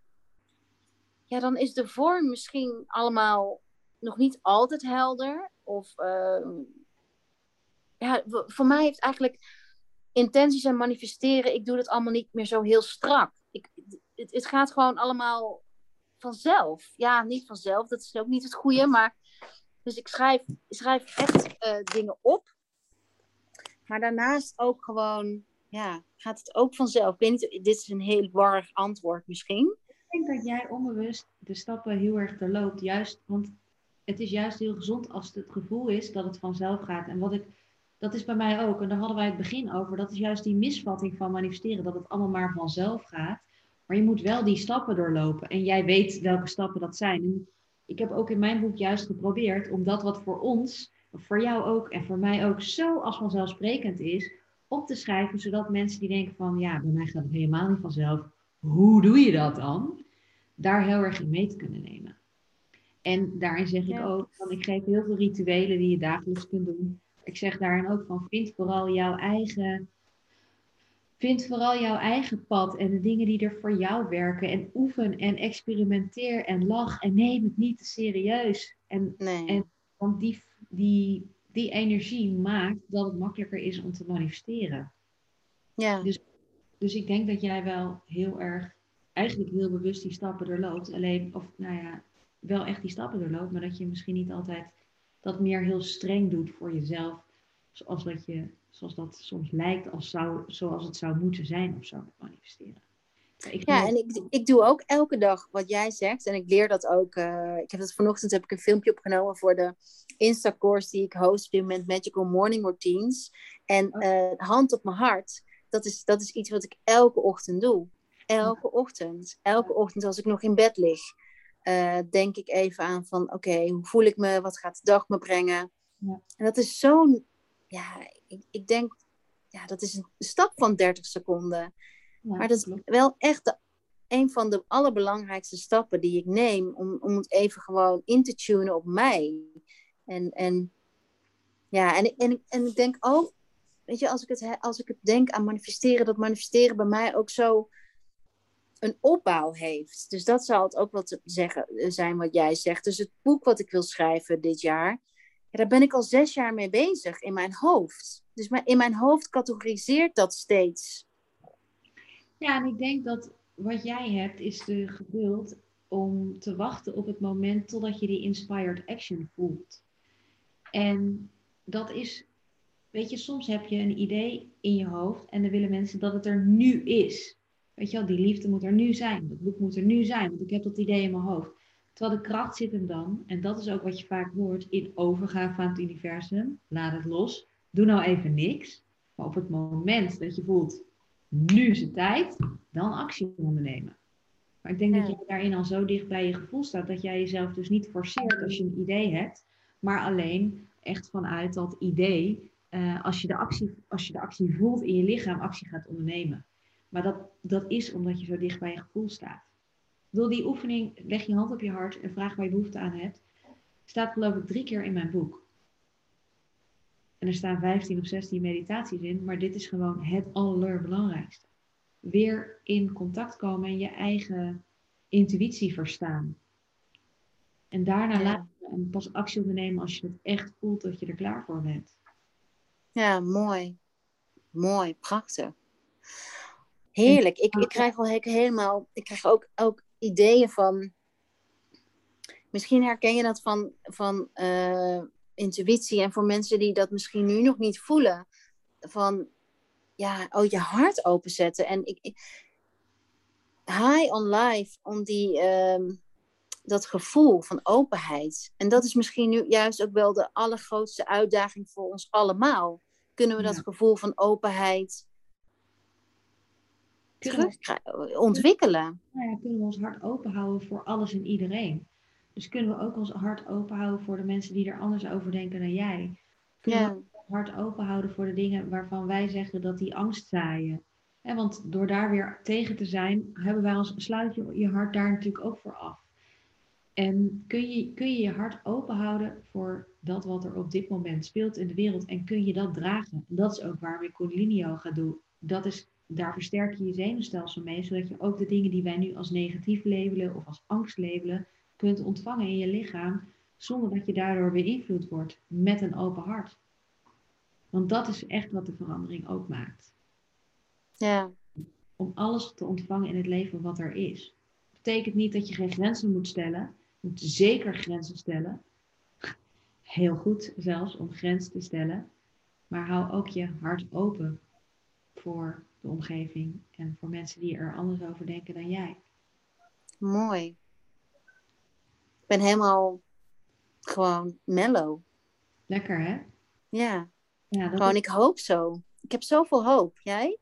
ja, dan is de vorm misschien allemaal nog niet altijd helder. Of uh, ja, voor mij heeft eigenlijk intenties en manifesteren, ik doe dat allemaal niet meer zo heel strak. Ik, het, het gaat gewoon allemaal vanzelf. Ja, niet vanzelf, dat is ook niet het goede, maar dus ik schrijf, schrijf echt uh, dingen op. Maar daarnaast ook gewoon, ja, gaat het ook vanzelf. Ik weet niet, dit is een heel warrig antwoord misschien. Ik denk dat jij onbewust de stappen heel erg doorloopt. Juist, want het is juist heel gezond als het, gevoel is dat het vanzelf gaat. En wat ik dat is bij mij ook. En daar hadden wij het begin over. Dat is juist die misvatting van manifesteren. Dat het allemaal maar vanzelf gaat. Maar je moet wel die stappen doorlopen. En jij weet welke stappen dat zijn. Ik heb ook in mijn boek juist geprobeerd om dat wat voor ons, voor jou ook en voor mij ook zo als vanzelfsprekend is, op te schrijven. Zodat mensen die denken van ja, bij mij gaat het helemaal niet vanzelf. Hoe doe je dat dan? Daar heel erg in mee te kunnen nemen. En daarin zeg ik ook, van ik geef heel veel rituelen die je dagelijks kunt doen ik zeg daarin ook van vind vooral jouw eigen. Vind vooral jouw eigen pad en de dingen die er voor jou werken. En oefen en experimenteer en lach. En neem het niet te serieus. En, nee. en want die, die, die energie maakt dat het makkelijker is om te manifesteren. Ja. Dus, dus ik denk dat jij wel heel erg, eigenlijk heel bewust die stappen doorloopt. Alleen, of nou ja, wel echt die stappen doorloopt, maar dat je misschien niet altijd dat meer heel streng doet voor jezelf. Zoals, wat je, zoals dat soms lijkt, als zou, zoals het zou moeten zijn of zo manifesteren. Ik ja, en ik, ik doe ook elke dag wat jij zegt. En ik leer dat ook. Uh, ik heb dat vanochtend heb ik een filmpje opgenomen voor de Insta-course die ik host met Magical Morning Routines. En uh, hand op mijn hart, dat is, dat is iets wat ik elke ochtend doe. Elke ochtend. Elke ochtend als ik nog in bed lig. Eh, denk ik even aan van oké, hoe voel ik me? Wat gaat de dag me brengen? Ja. En dat is zo'n, ja, ik, ik denk, ja, dat is een stap van 30 seconden. maar dat is wel echt de, een van de allerbelangrijkste stappen die ik neem om, om het even gewoon in te tunen op mij. En, en ja, en, en, en ik denk ook, weet je, als ik, het, als ik het denk aan manifesteren, dat manifesteren bij mij ook zo een opbouw heeft. Dus dat zou het ook wel te zeggen eh, zijn wat jij zegt. Dus het boek wat ik wil schrijven dit jaar, daar ben ik al zes jaar mee bezig in mijn hoofd. Dus in mijn hoofd categoriseert dat steeds. Ja, en ik denk dat wat jij hebt is de geduld om te wachten op het moment totdat je die inspired action voelt. En dat is, weet je, soms heb je een idee in je hoofd en dan willen mensen dat het er nu is. Weet je wel, die liefde moet er nu zijn. Dat boek moet er nu zijn, want ik heb dat idee in mijn hoofd. Terwijl de kracht zit hem dan, en dat is ook wat je vaak hoort, in overgaan van het universum. Laat het los. Doe nou even niks. Maar op het moment dat je voelt, nu is het tijd, dan actie ondernemen. Maar ik denk dat je daarin al zo dicht bij je gevoel staat, dat jij jezelf dus niet forceert als je een idee hebt, maar alleen echt vanuit dat idee, uh, als, je de actie, als je de actie voelt in je lichaam, actie gaat ondernemen. Maar dat, dat is omdat je zo dicht bij je gevoel staat. Door die oefening, leg je hand op je hart en vraag waar je behoefte aan hebt. Staat geloof ik drie keer in mijn boek. En er staan 15 of 16 meditaties in, maar dit is gewoon het allerbelangrijkste. Weer in contact komen en je eigen intuïtie verstaan. En daarna ja. laten en pas actie ondernemen als je het echt voelt dat je er klaar voor bent. Ja, mooi. Mooi, prachtig. Heerlijk. Ik, ik krijg al helemaal, ik krijg ook, ook ideeën van, misschien herken je dat van, van uh, intuïtie en voor mensen die dat misschien nu nog niet voelen. Van, ja, oh, je hart openzetten. En ik, ik high on life, om die, ehm, dat gevoel van openheid. En dat is misschien nu juist ook wel de allergrootste uitdaging voor ons allemaal. Kunnen we dat gevoel van openheid terug ontwikkelen? Nou ja, kunnen we ons hart open houden voor alles en iedereen? Dus kunnen we ook ons hart open houden voor de mensen die er anders over denken dan jij? Kunnen ja. we ons hart open houden voor de dingen waarvan wij zeggen dat die angst zaaien? want door daar weer tegen te zijn, hebben wij ons, sluit je je hart daar natuurlijk ook voor af. En kun je, kun je je hart open houden voor dat wat er op dit moment speelt in de wereld en kun je dat dragen? Dat is ook waar ik Kundalini Yoga doe. Dat is, daar versterk je je zenuwstelsel mee, zodat je ook de dingen die wij nu als negatief labelen of als angst labelen, kunt ontvangen in je lichaam, zonder dat je daardoor beïnvloed wordt met een open hart. Want dat is echt wat de verandering ook maakt. Ja. Om alles te ontvangen in het leven wat er is. Dat betekent niet dat je geen grenzen moet stellen. Je moet zeker grenzen stellen. Heel goed zelfs om grenzen te stellen. Maar hou ook je hart open voor de omgeving en voor mensen die er anders over denken dan jij. Mooi. Ik ben helemaal gewoon mellow. Lekker hè? Ja. ja dat gewoon, ik hoop zo. Ik heb zoveel hoop. Jij?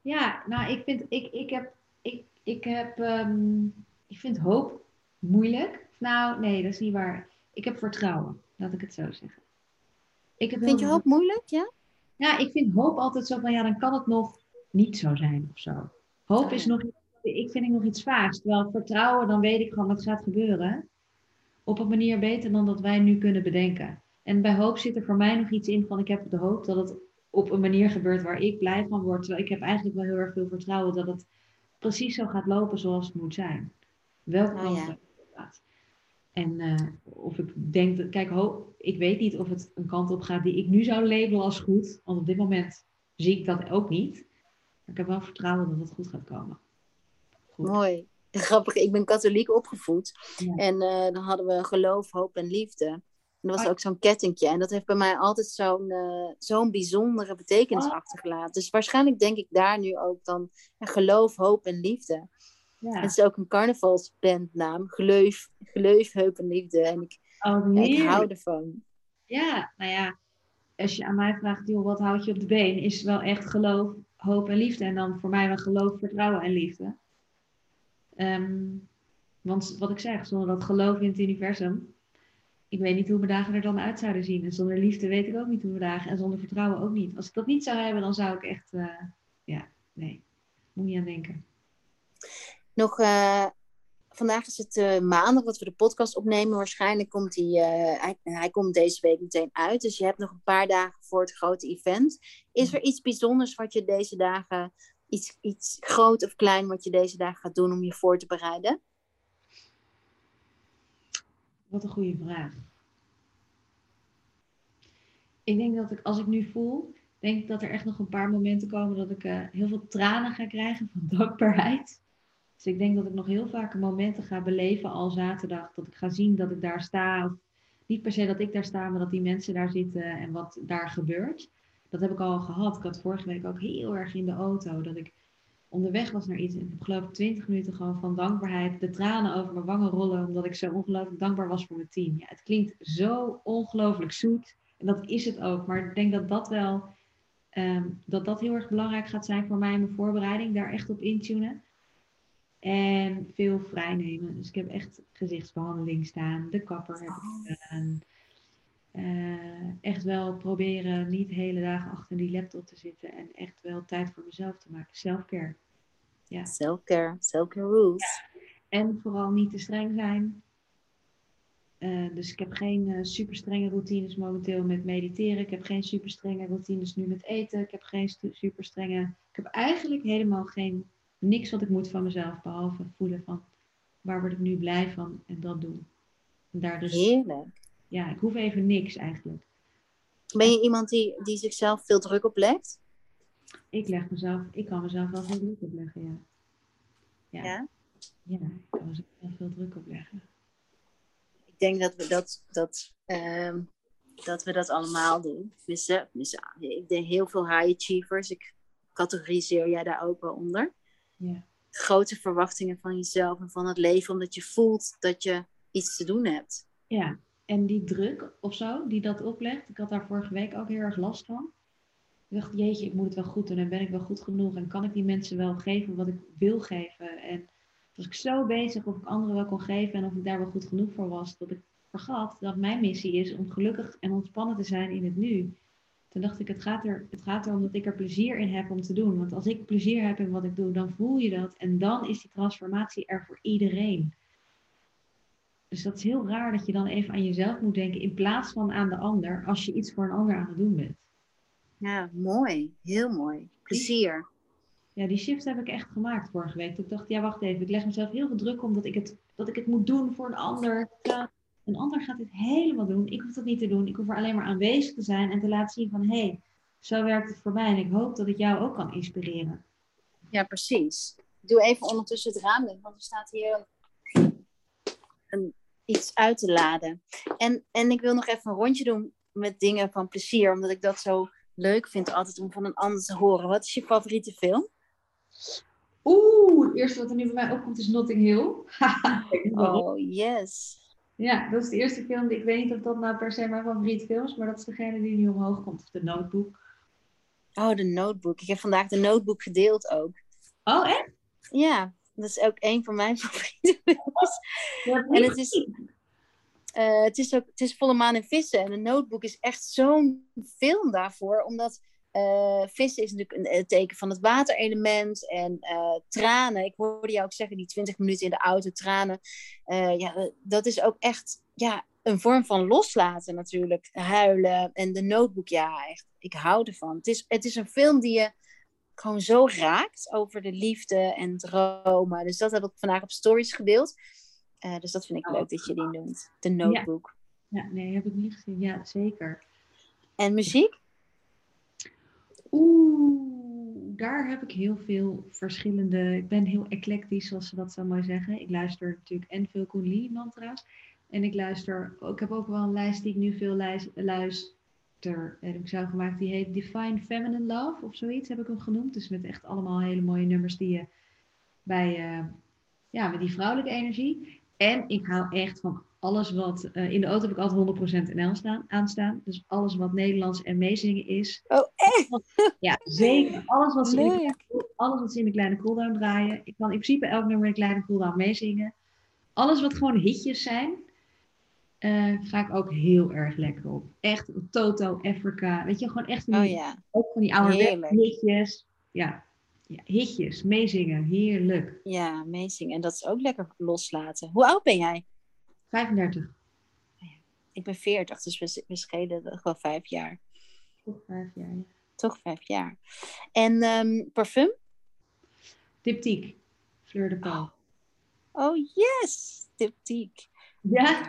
Ja, nou, ik vind, ik, ik heb, ik, ik heb, um, ik vind hoop moeilijk. Nou, nee, dat is niet waar. Ik heb vertrouwen, laat ik het zo zeggen. Ik heb vind je hoop moeilijk, ja? Ja, ik vind hoop altijd zo van, ja, dan kan het nog niet zo zijn of zo. Hoop is nog, ik vind ik nog iets vaags. Terwijl vertrouwen, dan weet ik gewoon wat gaat gebeuren. Op een manier beter dan dat wij nu kunnen bedenken. En bij hoop zit er voor mij nog iets in van, ik heb de hoop dat het op een manier gebeurt waar ik blij van word. Terwijl ik heb eigenlijk wel heel erg veel vertrouwen dat het precies zo gaat lopen zoals het moet zijn. Welke kant oh, ja. En uh, of ik denk, dat, kijk, ho, ik weet niet of het een kant op gaat die ik nu zou labelen als goed. Want op dit moment zie ik dat ook niet. Ik heb wel vertrouwen dat het goed gaat komen. Goed. Mooi. Grappig, ik ben katholiek opgevoed. En uh, dan hadden we geloof, hoop en liefde. En dat was ook zo'n kettingje. En dat heeft bij mij altijd zo'n uh, zo'n bijzondere betekenis oh. achtergelaten. Dus waarschijnlijk denk ik daar nu ook dan ja, geloof, hoop en liefde. Ja. Het is ook een carnavalsbandnaam. Geleuf, geleuf, hoop en liefde. En ik, oh, ik hou ervan. Ja, nou ja. Als je aan mij vraagt, joh, wat houd je op de been? Is wel echt geloof, hoop en liefde. En dan voor mij wel geloof, vertrouwen en liefde. Um, want wat ik zeg, zonder dat geloof in het universum ik weet niet hoe mijn dagen er dan uit zouden zien. En zonder liefde weet ik ook niet hoe mijn dagen. En zonder vertrouwen ook niet. Als ik dat niet zou hebben, dan zou ik echt. Uh, ja, nee. Moet niet aan denken. Nog. Uh, vandaag is het uh, maandag dat we de podcast opnemen. Waarschijnlijk komt hij, hij, hij. komt deze week meteen uit. Dus je hebt nog een paar dagen voor het grote event. Is er iets bijzonders wat je deze dagen. Iets, iets groot of klein wat je deze dagen gaat doen om je voor te bereiden? Wat een goede vraag. Ik denk dat ik, als ik nu voel, denk ik dat er echt nog een paar momenten komen dat ik uh, heel veel tranen ga krijgen van dankbaarheid. Dus ik denk dat ik nog heel vaak momenten ga beleven al zaterdag. Dat ik ga zien dat ik daar sta. Niet per se dat ik daar sta, maar dat die mensen daar zitten en wat daar gebeurt. Dat heb ik al gehad. Ik had vorige week ook heel erg in de auto. Dat ik onderweg was naar iets. En ik heb geloof ik twintig minuten gewoon van dankbaarheid de tranen over mijn wangen rollen. Omdat ik zo ongelooflijk dankbaar was voor mijn team. Ja, het klinkt zo ongelooflijk zoet. En dat is het ook. Maar ik denk dat dat wel, ehm, dat dat heel erg belangrijk gaat zijn voor mij in mijn voorbereiding. Daar echt op intunen. En veel vrijnemen. Dus ik heb echt gezichtsbehandeling staan. De kapper heb ik gedaan. Uh, echt wel proberen niet de hele dagen achter die laptop te zitten en echt wel tijd voor mezelf te maken. Selfcare. Ja. Selfcare, selfcare rules. En vooral niet te streng zijn. Uh, dus ik heb geen uh, super strenge routines momenteel met mediteren. Ik heb geen super strenge routines nu met eten. Ik heb geen super strenge. Ik heb eigenlijk helemaal geen niks wat ik moet van mezelf. Behalve voelen van waar word ik nu blij van en dat doen. En daar dus Heerlijk ja, ik hoef even niks eigenlijk. Ben je iemand die, die zichzelf veel druk oplegt? Ik leg mezelf, ik kan mezelf wel veel druk opleggen, ja. Ja? Ja, ja ik kan mezelf veel druk opleggen. Ik denk dat we dat, dat, uh, dat, we dat allemaal doen. Dus, dus, ik denk heel veel high achievers. Ik categoriseer jij daar ook wel onder. Ja. grote verwachtingen van jezelf en van het leven, omdat je voelt dat je iets te doen hebt. Ja, en die druk of zo, die dat oplegt, ik had daar vorige week ook heel erg last van. Ik dacht, jeetje, ik moet het wel goed doen en ben ik wel goed genoeg en kan ik die mensen wel geven wat ik wil geven. En was ik zo bezig of ik anderen wel kon geven en of ik daar wel goed genoeg voor was, dat ik vergat dat mijn missie is om gelukkig en ontspannen te zijn in het nu. Toen dacht ik, het gaat, er, het gaat erom dat ik er plezier in heb om te doen. Want als ik plezier heb in wat ik doe, dan voel je dat. En dan is die transformatie er voor iedereen. Dus dat is heel raar dat je dan even aan jezelf moet denken in plaats van aan de ander, als je iets voor een ander aan het doen bent. Ja, mooi. Heel mooi. Plezier. Ja, die shift heb ik echt gemaakt vorige week. Ik dacht, ja, wacht even. Ik leg mezelf heel veel druk om dat ik het, dat ik het moet doen voor een ander. Een ander gaat dit helemaal doen. Ik hoef dat niet te doen. Ik hoef er alleen maar aanwezig te zijn en te laten zien van, hé, hey, zo werkt het voor mij. En ik hoop dat ik jou ook kan inspireren. Ja, precies. Doe even ondertussen het raam dicht, want er staat hier een, iets uit te laden. En, en ik wil nog even een rondje doen met dingen van plezier, omdat ik dat zo leuk vind altijd om van een ander te horen. Wat is je favoriete film? Oeh, het eerste wat er nu bij mij opkomt is Notting Hill. oh, yes. Ja, dat is de eerste film die ik weet niet of dat nou per se mijn favoriete film is, maar dat is degene die nu omhoog komt, of de Notebook. Oh, de Notebook. Ik heb vandaag de Notebook gedeeld ook. Oh, echt? Ja, dat is ook een van mijn favoriete films. en het is, uh, het, is ook, het is volle maan en vissen. En de Notebook is echt zo'n film daarvoor, omdat uh, vissen is natuurlijk een, teken van het waterelement en uh, tranen. Ik hoorde jou ook zeggen, die 20 minuten in de auto, tranen. Uh, ja, dat is ook echt ja, een vorm van loslaten natuurlijk. Huilen en de notebook, ja, echt. Ik hou ervan. Het is, het is een film die je gewoon zo raakt over de liefde en dromen. Dus dat heb ik vandaag op stories gedeeld. dus dat vind ik leuk dat je die noemt. De notebook. Ja. ja, nee, heb ik niet gezien. Ja, zeker. En muziek? Oeh, daar heb ik heel veel verschillende. Ik ben heel eclectisch, zoals ze dat zo mooi zeggen. Ik luister natuurlijk en veel Kundalini mantra's. En ik luister, ik heb ook wel een lijst die ik nu veel luister. Heb ik zo gemaakt, die heet Define Feminine Love of zoiets heb ik hem genoemd. Dus met echt allemaal hele mooie nummers die je bij, uh, ja, met die vrouwelijke energie. En ik hou echt van alles wat, uh, in de auto heb ik altijd 100% NL staan, aanstaan. Dus alles wat Nederlands en meezingen is. Oh, echt? Ja, zeker. Alles wat, ze in de, alles wat ze in de kleine cooldown draaien. Ik kan in principe elk nummer in de kleine cooldown meezingen. Alles wat gewoon hitjes zijn, uh, ga ik ook heel erg lekker op. Echt Toto, Africa. Weet je, gewoon echt van die, oh, ja. ook van die oude hitjes. Ja. ja, hitjes, meezingen, heerlijk. Ja, meezingen. En dat is ook lekker loslaten. Hoe oud ben jij? 35. Ik ben 40, dus we, we schelen wel vijf jaar. Toch vijf jaar, ja. Toch vijf jaar. En um, parfum? Diptyque. Fleur de Pau. Oh, oh yes! Diptyque. Ja?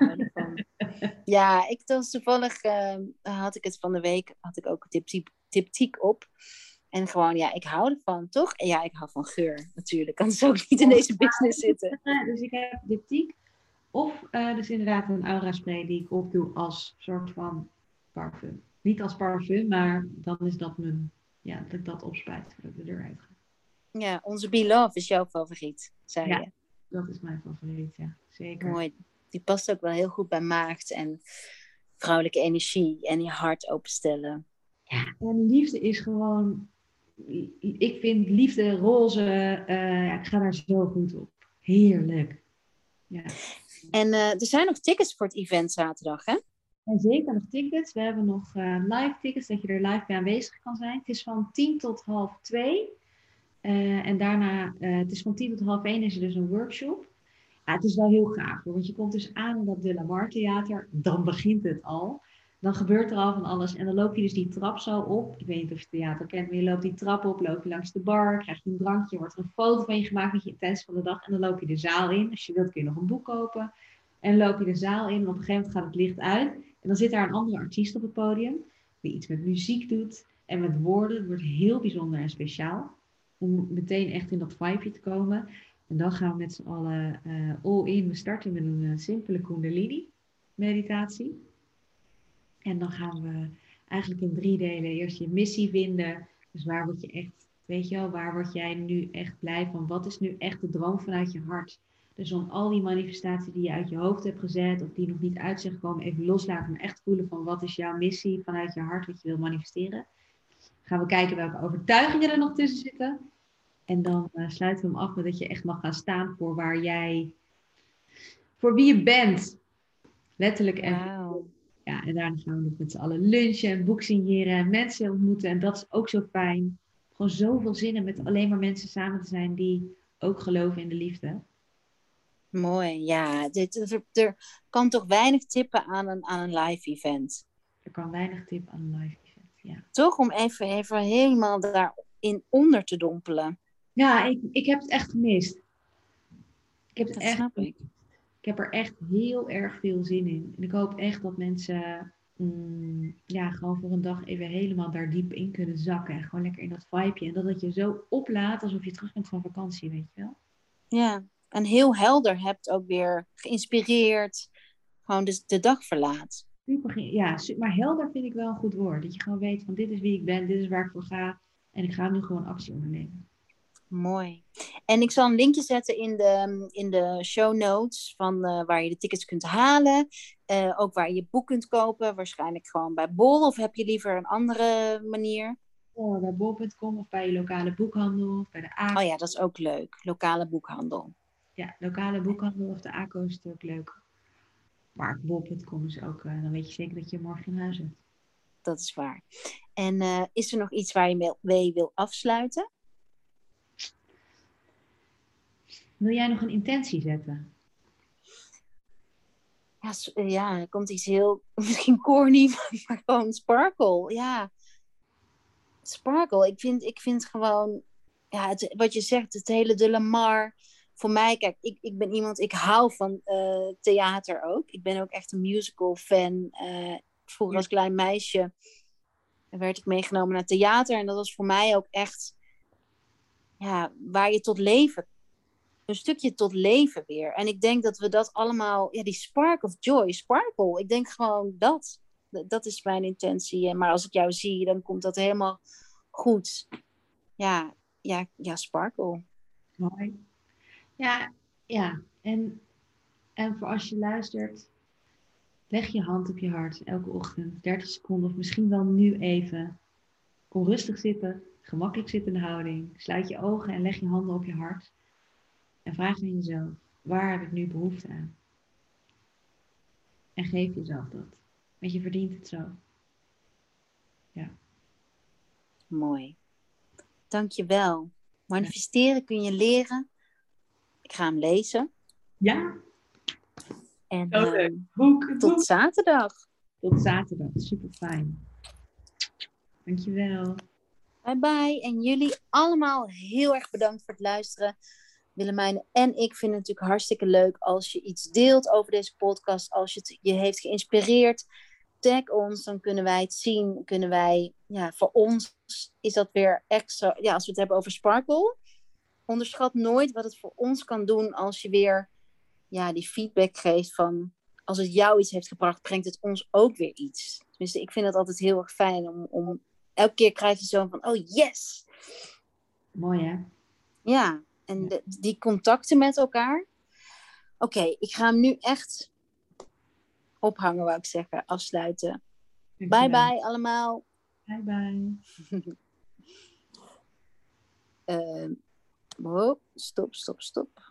ja, ik was toevallig, uh, had ik het van de week, had ik ook diptyque, op. En gewoon, ja, ik hou ervan, toch? En ja, ik hou van geur, natuurlijk. Anders zou ik niet in deze business zitten. Dus ik heb diptyque. Of uh, dus inderdaad een aura spray die ik opdoe als soort van parfum. Niet als parfum, maar dan is dat mijn, ja, dat ik dat opspuit voordat ik de deur uit ga. Ja, onze Be Love is jouw favoriet, zei ja, je. dat is mijn favoriet, ja. Zeker. Mooi. Die past ook wel heel goed bij maagd en vrouwelijke energie en je hart openstellen. Ja, en liefde is gewoon... Ik vind liefde, roze, uh, ik ga daar zo goed op. Heerlijk. Ja. En uh, er zijn nog tickets voor het event zaterdag, hè? Zeker nog tickets. We hebben nog uh, live tickets, dat je er live bij aanwezig kan zijn. Het is van 10 tot half 2. Uh, en daarna, het is van 10 tot half 1 is er dus een workshop. Ja, het is wel heel gaaf, hoor, want je komt dus aan in dat De La Mar Theater. Dan begint het al dan gebeurt er al van alles. En dan loop je dus die trap zo op. Ik weet niet of je het theater kent, maar je loopt die trap op, loop je langs de bar, krijg je een drankje, wordt er een foto van je gemaakt met je intens van de dag. En dan loop je de zaal in. Als je wilt kun je nog een boek kopen. En loop je de zaal in en op een gegeven moment gaat het licht uit. En dan zit daar een andere artiest op het podium, die iets met muziek doet en met woorden. Het wordt heel bijzonder en speciaal. Om meteen echt in dat vibeje te komen. En dan gaan we met z'n allen uh, all in. We starten met een uh, simpele kundalini meditatie. En dan gaan we eigenlijk in drie delen eerst je missie vinden. Dus waar word je echt Weet je wel, waar word jij nu echt blij van? Wat is nu echt de droom vanuit je hart? Dus om al die manifestaties die je uit je hoofd hebt gezet of die nog niet uit zijn gekomen, even loslaten. Maar echt voelen van wat is jouw missie vanuit je hart wat je wil manifesteren. Gaan we kijken welke overtuigingen er nog tussen zitten. En dan uh, sluiten we hem af met dat je echt mag gaan staan voor waar jij, voor wie je bent. Letterlijk en. Ja, en daarna gaan we nog met z'n allen lunchen en boek signeren en mensen ontmoeten. En dat is ook zo fijn. Gewoon zoveel zin in met alleen maar mensen samen te zijn die ook geloven in de liefde. Mooi, ja. Dit, er, er kan toch weinig tippen aan een, aan een live event. Er kan weinig tip aan een live event. Ja, Toch om even, even helemaal daarin onder te dompelen. ja ik, ik heb het echt gemist. Ik heb, het Dat echt, snap ik. Ik heb er echt heel erg veel zin in. En ik hoop echt dat mensen mm, ja, gewoon voor een dag even helemaal daar diep in kunnen zakken. En gewoon lekker in dat vibeje. En dat het je zo oplaat alsof je terug bent van vakantie, weet je wel. Ja, en heel helder hebt ook weer geïnspireerd. Gewoon de, de dag verlaat. Super, ja, maar helder vind ik wel een goed woord. Dat je gewoon weet van dit is wie ik ben, dit is waar ik voor ga. En ik ga nu gewoon actie ondernemen. Mooi. En ik zal een linkje zetten in de, in de show notes van eh, waar je de tickets kunt halen. Eh, ook waar je je boek kunt kopen. Waarschijnlijk gewoon bij Bol. Of heb je liever een andere manier? Oh, bij bol.com of bij je lokale boekhandel of bij de ACO. Oh ja, dat is ook leuk. Lokale boekhandel. Ja, lokale boekhandel of de ACO is natuurlijk leuk. Maar bol.com is ook, eh, dan weet je zeker dat je morgen in huis hebt. Dat is waar. En eh, is er nog iets waar je mee wil afsluiten? Wil jij nog een intentie zetten? Ja, eh, ja, er komt iets heel, misschien corny, maar gewoon sparkle. Ja, sparkle. Ik vind, ik vind gewoon, ja, wat je zegt, het hele de Lamar. Voor mij, kijk, ik, ik ben iemand, ik hou van eh, theater ook. Ik ben ook echt een musical fan. Eh, vroeger als klein meisje werd ik meegenomen naar theater. En dat was voor mij ook echt, ja, waar je tot leven een stukje tot leven weer. En ik denk dat we dat allemaal, ja, die spark of joy, sparkle. Ik denk gewoon dat. Dat is mijn intentie. En Maar als ik jou zie, dan komt dat helemaal goed. Ja, ja, ja, sparkle. Mooi. Ja, ja. En, en voor als je luistert, leg je hand op je hart elke ochtend, 30 seconden of misschien wel nu even. Kom rustig zitten, gemakkelijk zittende houding. Sluit je ogen en leg je handen op je hart. En vraag aan jezelf, waar heb ik nu behoefte aan? En geef jezelf dat. Want je verdient het zo. Mooi. Dankjewel. Manifesteren kun je leren. Ik ga hem lezen. Ja, En ehm, boek, tot zaterdag. Tot zaterdag, super fijn. Dankjewel. Bye bye. En jullie allemaal heel erg bedankt voor het luisteren. Willemijn en ik vinden het natuurlijk hartstikke leuk als je iets deelt over deze podcast. Als je het je heeft geïnspireerd, tag ons. Dan kunnen wij het zien. Kunnen wij, ja, voor ons is dat weer extra. Ja, als we het hebben over Sparkle. Onderschat nooit wat het voor ons kan doen als je weer ja, die feedback geeft van. Als het jou iets heeft gebracht, brengt het ons ook weer iets. Tenminste, ik vind het altijd heel erg fijn om, om elke keer krijg je zo van, oh yes. Mooi hè? Ja, en de- die contacten met elkaar. Oké, ik ga hem nu echt ophangen, wou ik zeggen, afsluiten. Bye Dankjewel. bye allemaal. Bye bye. Ehm, wow, stop, stop, stop.